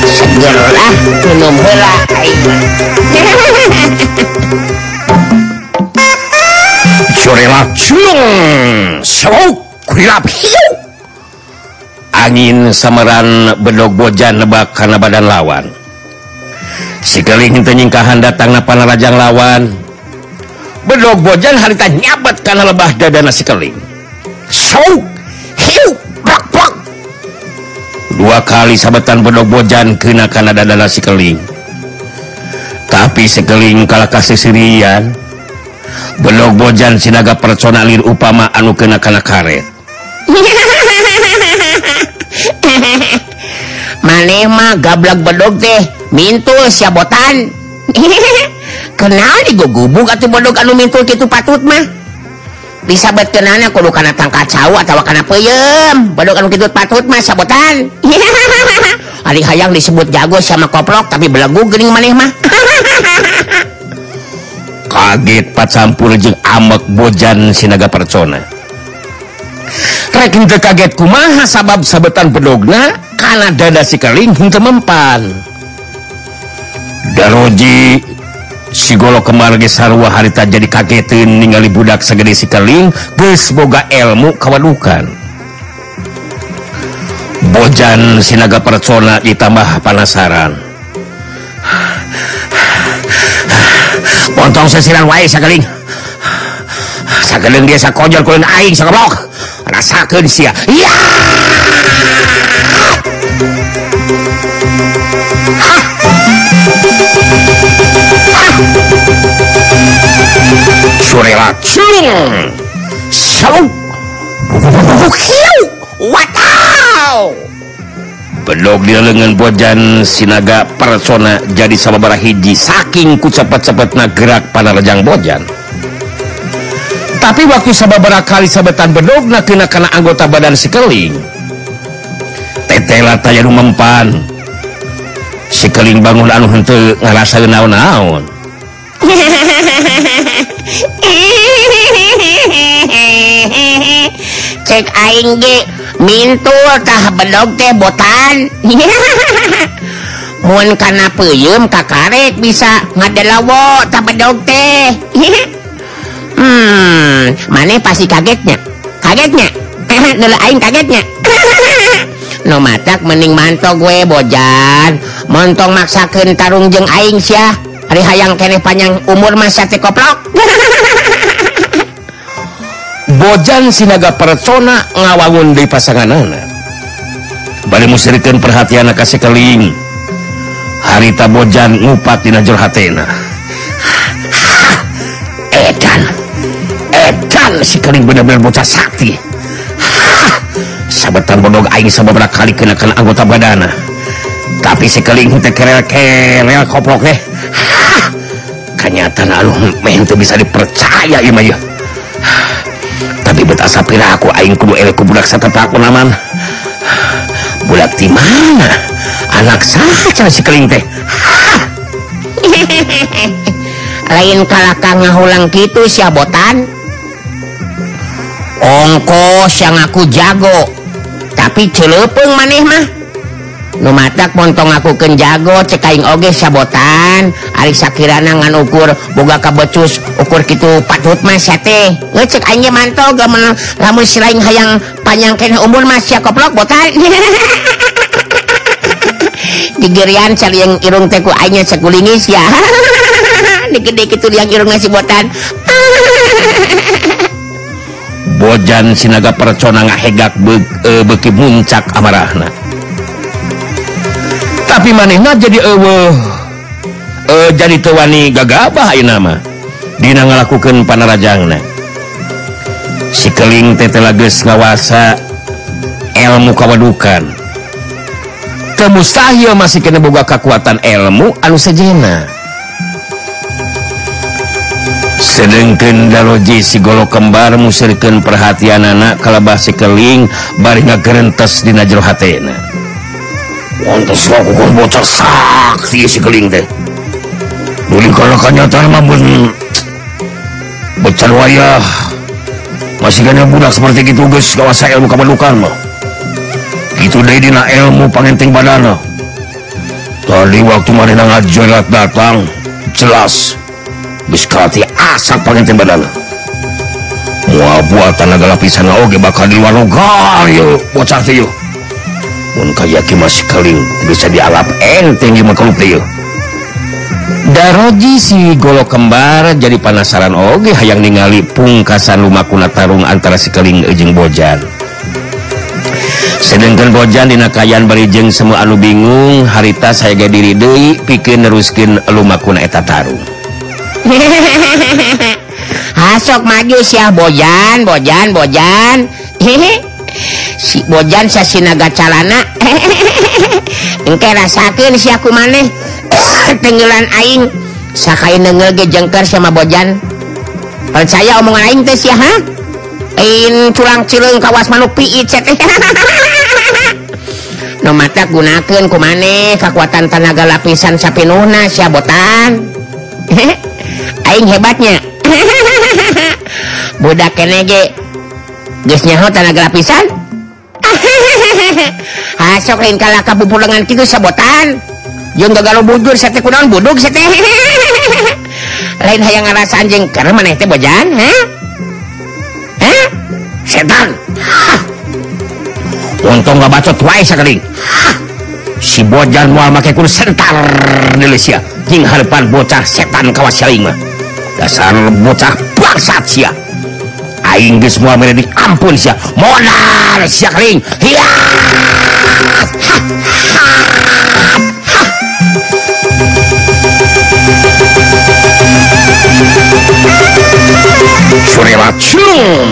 segerlah minum heula aing mah
Surelah Jung sok, Kuilap Hiu angin samaran bedog bojan lebak karena badan lawan. Sikeling penyingkahan datang napan Rajang lawan. Bedog bojan harita nyabat karena lebah dadana sikeling so hiu, brak, brak. dua kali sabetan bedog bojan kena karena dadana sikeling tapi sekeling kalah kasih sirian bedog bojan sinaga personalir upama anu kena karena karet.
maneh mah gablak bedog teh mintul siabotan kenal digo gubuk atau bodog anu mintul gitu patut mah. Bisa betkenana kudu kana tangka cawu atau kana peyem. Bodog anu gitu patut mah sabotan hari hayang disebut jago sama koplok tapi belegu gering maneh mah.
Kaget pat jeung amek bojan sinaga percona trek kaget kumaha sabab sabetan pedogna? Karena dada sikeling hingga mempan Daroji sigolo kemarge sarwa harita jadi kagetin ningali budak segede sikeling geus boga ilmu kawadukan. Bojan sinaga persona ditambah penasaran Pontong sesiran wae sakeling sakit dia sakonjol kulin aing sekeblok rasakan sia. Ya! Ah. ah. surela culing sewu watau. Bedog dia lengan bojan sinaga persona jadi sababara hiji saking ku cepet-cepet na gerak pada lejang bojan tapi waktu sababara kali sabetan bedogna kena kana anggota badan sekeling tetela taya nu mempan sekeling bangun anu henteu ngarasa naon-naon.
Cek aing ge mintul tah bedog teh botan. Mun kana peuyeum kakarek bisa ngadelawo tah bedog teh. hmm, maneh pasti kagetnya? Kagetnya? Aing kagetnya? No matak mening manto gue bojan. Montong maksakan tarung jeng aing syah. Hari hayang kene panjang umur masa tekoplok
bojan sinaga persona ngawangun di pasangan anak bari musirikan perhatian kasih keling harita bojan ngupat dina jurhatena. Edan. si kering bener-bener bocah sakti. Sabetan bodog aing sababra kali kenakan anggota badana. Tapi si kering teh kerel-kerel koplok teh kenyataan aluh main tuh bisa dipercaya ya mah tapi betah sapira aku aing kudu elek ku budak satepa aku naman budak di mana? Anak saja si kering teh
lain kalakang ngahulang gitu si abotan ongkos yang aku jago. Tapi celepeng maneh mah. Numatak montong aku ken jago cekaing oge sabotan. Ari sakirana ngan ukur boga kabecus ukur gitu patut mas teh ngecek aja mantau gamen lamun silain hayang panjangkan umur mas ya koplok botan. Digerian cari yang irung teku aja sekulingis ya. Digede kitu yang irung ngasih botan.
bojan sinaga percona ngahegak be, e, beki muncak amarahna. Tapi manehna jadi ewe e, jadi tewani gagabah ayeuna nama dina ngalakukeun panarajangna. Si keling tete lages ngawasa ilmu kawadukan. Teu mustahil masih kena boga kekuatan ilmu anu sejena sedangken daloji sigolo kembar musirkan perhatian anak si sikeling bari ngagerentes dina jero hatena. Wontos lakukan bocah sakti sikeling teh. Duli kalau kenyataan mah mun bocor wayah. Masih gana budak seperti gitu geus kawasa ilmu kabalukan mah. Itu deui dina ilmu pangenting badana. Tadi waktu mana ngajolat datang jelas. biskoti asap pengetin badal. Wah buatan agak lapisan oge bakal di luar lugar yuk bocah tuh Mun kaya ki masih keling bisa dialap enteng di makaluk tuh Daroji si golok kembar jadi penasaran oge hayang ningali pungkasan lumakuna tarung antara si keling ejeng bojan. Sedangkan bojan dinakaian barijeng semua anu bingung harita saya ga diri Dei pikir neruskin lumakuna eta tarung.
hasok maju Syah Bojan Bojan Bojan. Hehe si Bojan sa sinaga calana. Engke rasakeun si aku maneh. Tenggelan aing. Sakai nengel ge jengker sama Bojan. Percaya omongan aing teh sia ha? Ain curang cileung kawas manuk piit teh no mata gunakeun ku maneh. Kekuatan tenaga lapisan sapinuhna sia botan. hehe Aing hebatnya. Budak kenege geus ho tanaga lapisan hasok ah, lain kalah kabubur dengan kitu sabotan. Jeung gagal bujur sate kunaon buduk sate lain hayang ngarasa anjing karena maneh teh bojan ha? Ha? Setan.
Untung gak bacot wae sakeuring si bojan moal make kun sentar di anjing harapan bocah setan kawaslima dasar bocah bangsat sia. Aing geus moal mere dikampun sia. Modal sia kering. Hias Surela curung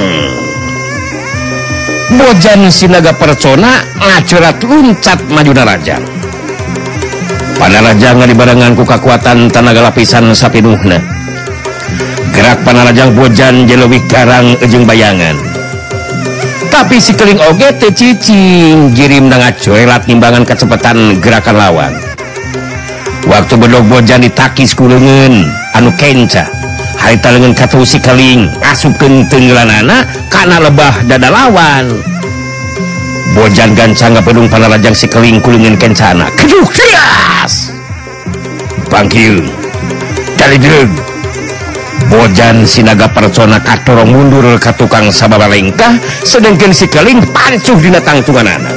Bojan sinaga percona ngacurat luncat majuna raja. Panarajang dibarengan ku kekuatan tanaga lapisan sapinuhna gerak Panarajang Bojan Jelowi Karang Ejeng bayangan. Tapi sikeling teu cicing jirim dengan coelat timbangan kecepatan gerakan lawan. Waktu bedok Bojan ditakis kulungen anu kenca. Harita lengan katu sikeling asupkan tenggelanana karena lebah dada lawan. Bojan gancang gak pedung Panarajang sikeling kulungen kencana keduh. Pangkil Bojan Sinaga persona Katorong mundur ke tukang sababa lengkah sedangkan si keling pancuh dinatangtungan anak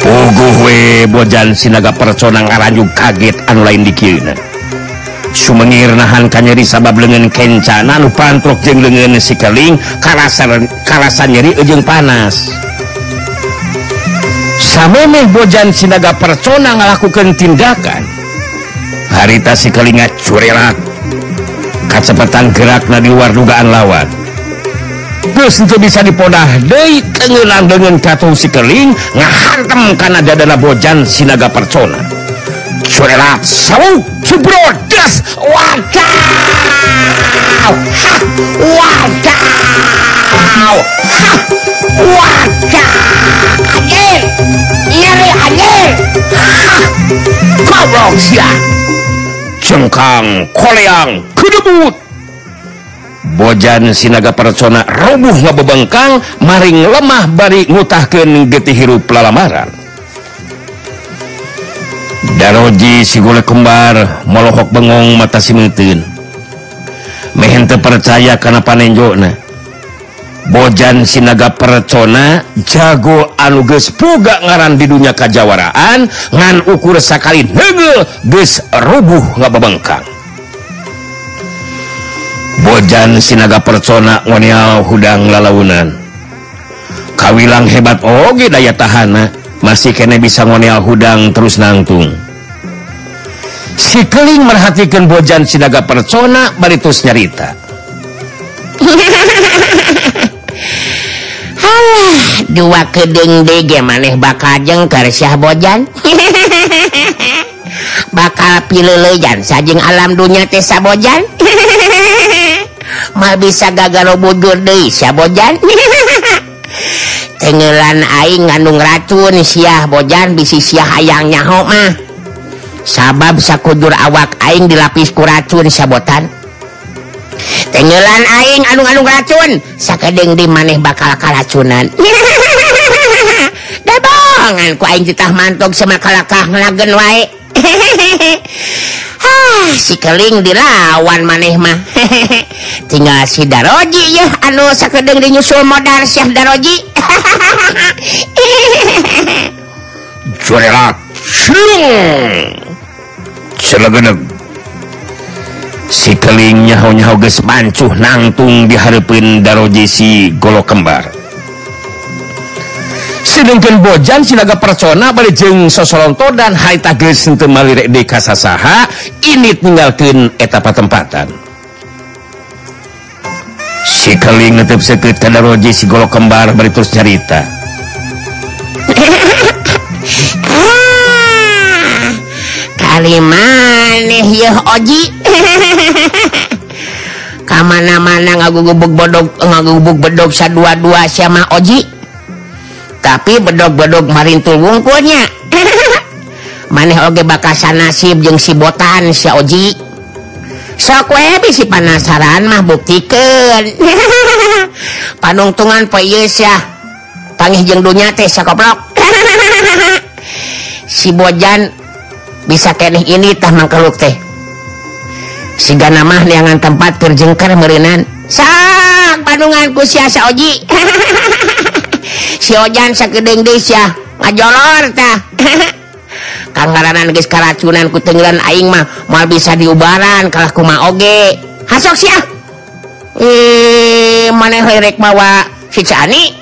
Puguhwe Bojan Sinaga persona ngaranyu kaget anu lain dikirna Sumengir nahan kanyeri sabab lengan kencana nu pantrok jeng lengan si keling karasa, karasa nyeri ujung panas. samemeh bojan sinaga persona ngalakukan tindakan. Harita si kelingat curerat kecepatan gerak na di luar dugaan lawan. Terus itu bisa dipodah deui tengelang dengan katung si keling ngahantem kana dadana bojan sinaga persona. Curerat sawu cubrot wow, ha, wadaw, ha, wadaw, anjir, nyeri anjir, ha, goblok sia, cengkang, koleang, kedebut, bojan sinaga persona rubuh ngebebengkang maring lemah bari ngutahkeun getih hirup lalamaran. Daroji si golek kembar molohok bengong mata simeuteun mehente percaya karena panenjona Bojan Sinaga Percona jago anuges puga ngaran di dunia Kajawaraan ngan ukur sakali negel ges rubuh ngabebengkang Bojan Sinaga Percona ngonial hudang lalaunan. Kawilang hebat oge daya tahana masih kene bisa ngonial hudang terus nangtung. si keling merhatikan bojan sinaga persona baritus nyarita.
Halah, dua kedeng dege maneh bakal jeng syah bojan. Bakal pilelejan sajeng alam dunia teh bojan mal bisa gagal bujur deui sabojan bojan. Tengelan aing ngandung racun siah bojan bisi siah hayang nyaho mah. sabab sakujur awak aing dilapis ku racun sabotan. Tenggelan aing anu-anu racun sakedeng di maneh bakal karacunan. Dabongan ku aing titah mantok semakalakah ngelagen wae. Ah, si keling dilawan maneh mah. Tinggal si Daroji ya anu sakedeng dinyusul modal Syekh Daroji.
Jurelat Shung! selagenep sikeling nyaho-nyaho geus mancuh nangtung dihareupeun daroji si golo kembar. Sedengkeun bojan sinaga percona bari jeung sosolonto dan haita geus teu malirek deka ka sasaha init ninggalkeun eta patempatan. Sikeling netep seukeut ka daroji si golo kembar bari terus nyarita.
Maneh kalimaneh Oji. Kamana-mana ngagugubuk bodog ngagubuk bedog sa dua-dua sama Oji. Tapi bedog-bedog marintul wungkulnya maneh oge bakasa nasib jeung si botan si Oji. Sok we bisi panasaran mah buktikeun. Panungtungan poe ieu sia. Pangih jeung dunya teh sakoplok si Bojan bisa keeh ini tah mangkeluk teh. Sehingga mah dengan tempat terjengkar merenan sang panunganku siasa Oji. Sijan sakedeng Desya kangaranan geus guys keracunan kutenggran Aing mah. Mal bisa diubaran kalah kumaha oge. Hasok sia. Eh mana rek mawa si Cani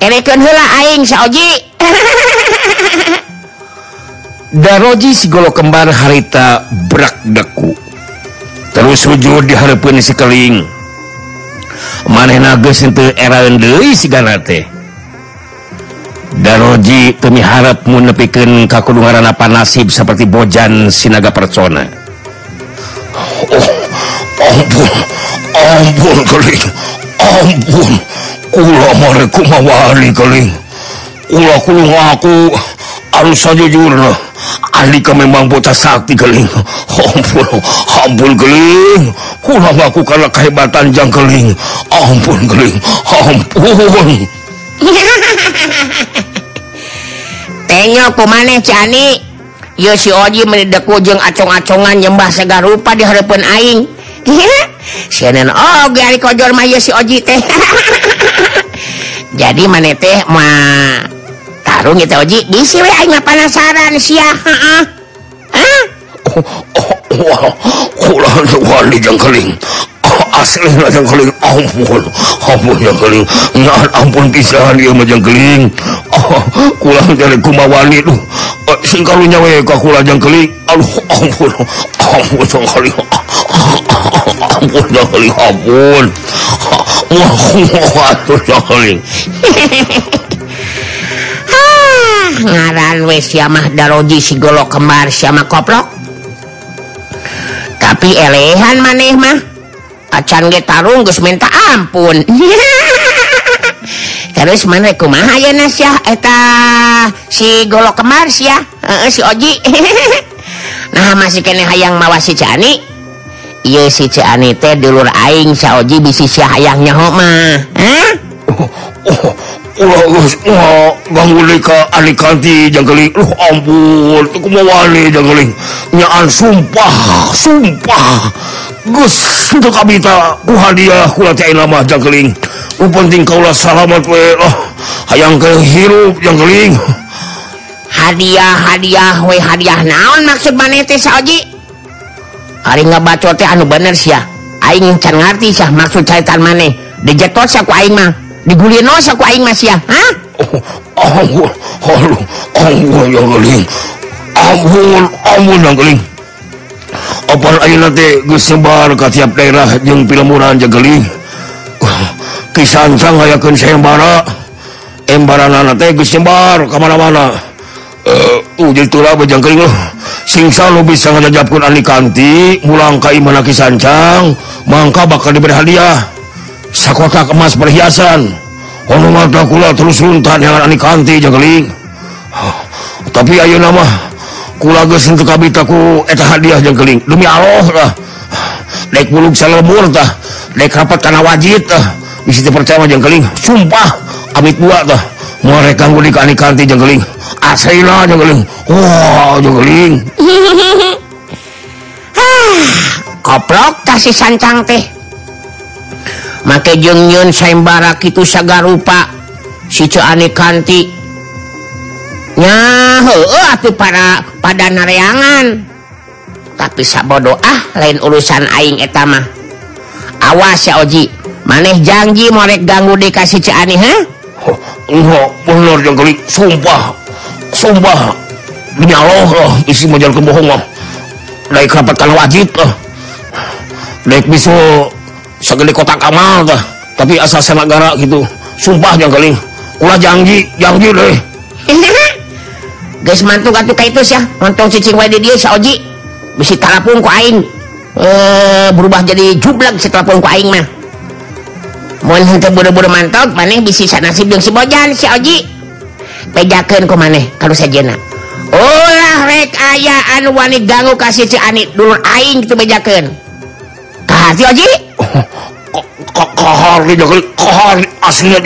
erekeun heula Aing sa Oji.
Daroji sigolo kembar harita brak deku terus wujud di harapun sikeling maneh geus itu eran deui sigana teh. Daroji temi mun nepikeun ka kudu nasib seperti bojan sinaga persona Oh ampun ampun keling. Ampun. Kula mere kumawali keling. Kula kulo ngaku harus saja jurnah ahli kau memang bocah sakti keling. Ampun ampun keling. Kurang aku karena kehebatan jang keling. Ampun keling ampun.
Tengok pemaneh cani yo si oji mendeku jeng acong-acongan nyembah segar rupa di harapan aing. CNN oh gari kojor mah si oji teh. Jadi mana teh mah sarung gituji dis penasaran
si dijengkeling asliling ampun ampun ampun pisahan dia majengkeling oh, kurang dari kumawani tuh eh, sing kalunya we kakula jengkeling aduh ampun ampun jengkeling ampun jengkeling ampun. Wah ampun
jengkeling ngaran we siamah daroji si golok kemar sama koplok. Tapi elehan maneh mah acan ge tarung geus minta ampun. Terus mana kumahaya nasyah eta sigolok kemar ya e -e, si Oji. Nah masih kene hayang mawa si Cani iya si Cani teh dulur aing si Oji bisi si hayang nyaho mah.
Eh? ampunnyaan sumpah sumpah. Untuk Abita Nu penting kaulah salamat oh, hayang ke hirup yangling
hadiah hadiah we hadiah. Naon maksud manji hari nggak bacote anu bener sih ya aing can ngerti sih maksud caitan maneh. Dijetos aku aing mah. digulin ku aing mas ya hah
ampun ampun ampun ya geling ampun ampun yang geling opal ayeuna teh geus sebar ka tiap daerah jeung pilemuran jageling kisan sang hayakeun sayembara embaranana teh geus sebar ka mana-mana eh uh, itulah bejang kering loh singsa lo bisa ngajapkeun ani kanti mulang ka imana kisancang mangka bakal diberi hadiah sakotak emas perhiasan. Dracula terus runtan kanti jageling oh, tapi Ayo nama kabitaku eta hadiah jageling demi Allah naik buluk salemurtah naik rapat karena wajib bisa percaya jengkeling sumpah amit buat dah mereka gue dikani kanti jengkeling asailah jengkeling wow jengkeling
koplok kasih sancang teh. make jengnyun sayembara itu kanti. Nya heueuh atuh para pada nareangan. Tapi sabodo ah lain urusan aing eta mah. Awas ya Oji. Maneh janji morek ganggu dikasih Ani ha
oh, enggak bener jengkelik sumpah sumpah. Demi Allah oh, isi menjadi kebohongan oh. daik rapatkan wajib oh. daik bisa segede kota Kamal tah tapi asal senagara gitu. Sumpah yang keling. Kula janji janji deh.
Guys mantu katu kayak itu ya nonton cicing wae dia saoji bisi talapun ku aing. Eh berubah jadi jublak si talapun ku aing mah. Mohon henteu buru-buru mantap maneh bisi sanasib jeung si bojan si oji. Pejakeun ku maneh kalau sajena ulah rek aya anu wani ganggu kasih si anit dulur aing kitu bejakeun ka si oji?
aslinya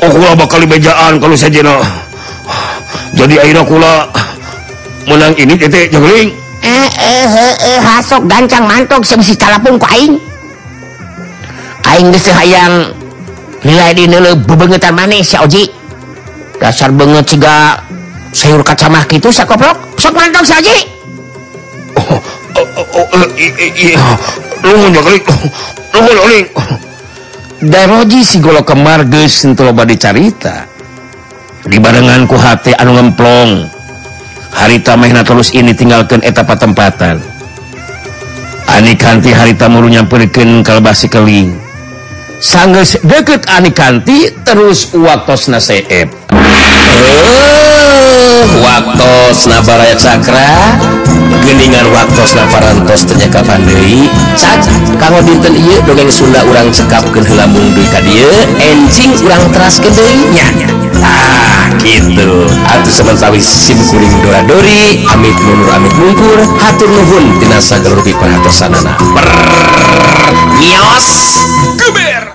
oh, bakal bejaan kalau saya jadi airkula menang ini titik jeling
eh, eh, eh, eh, hasok gancang mantok sebesi talapung ku aing. Aing geus hayang nilai di neuleuh bebengetan maneh si Oji. Dasar banget ciga sayur kacamah gitu sakoprok sok mantok si Oji.
Oh,
daroji sigolo kemarges loba dicarita.
Dibarenganku hati anu ngemplong. Harita Mehna terus ini tinggalkan etapa tempatan Anikanti harita muru nyampirkan kalbasi keling.
Sangges deket Anikanti terus
waktos naseep waktu nabaraya Sakra gelingan waktuna pandai Kapandei kanggo dinten iya dongeng Sunda urang cekap ke helambung Dwi tadi encing urang teras nya ah gitu. Atuh sementara sim kuring doradori. Amit mundur amit mungkur. Hatur nuhun dinasa gelubi perhatosanana. Per nyos kuber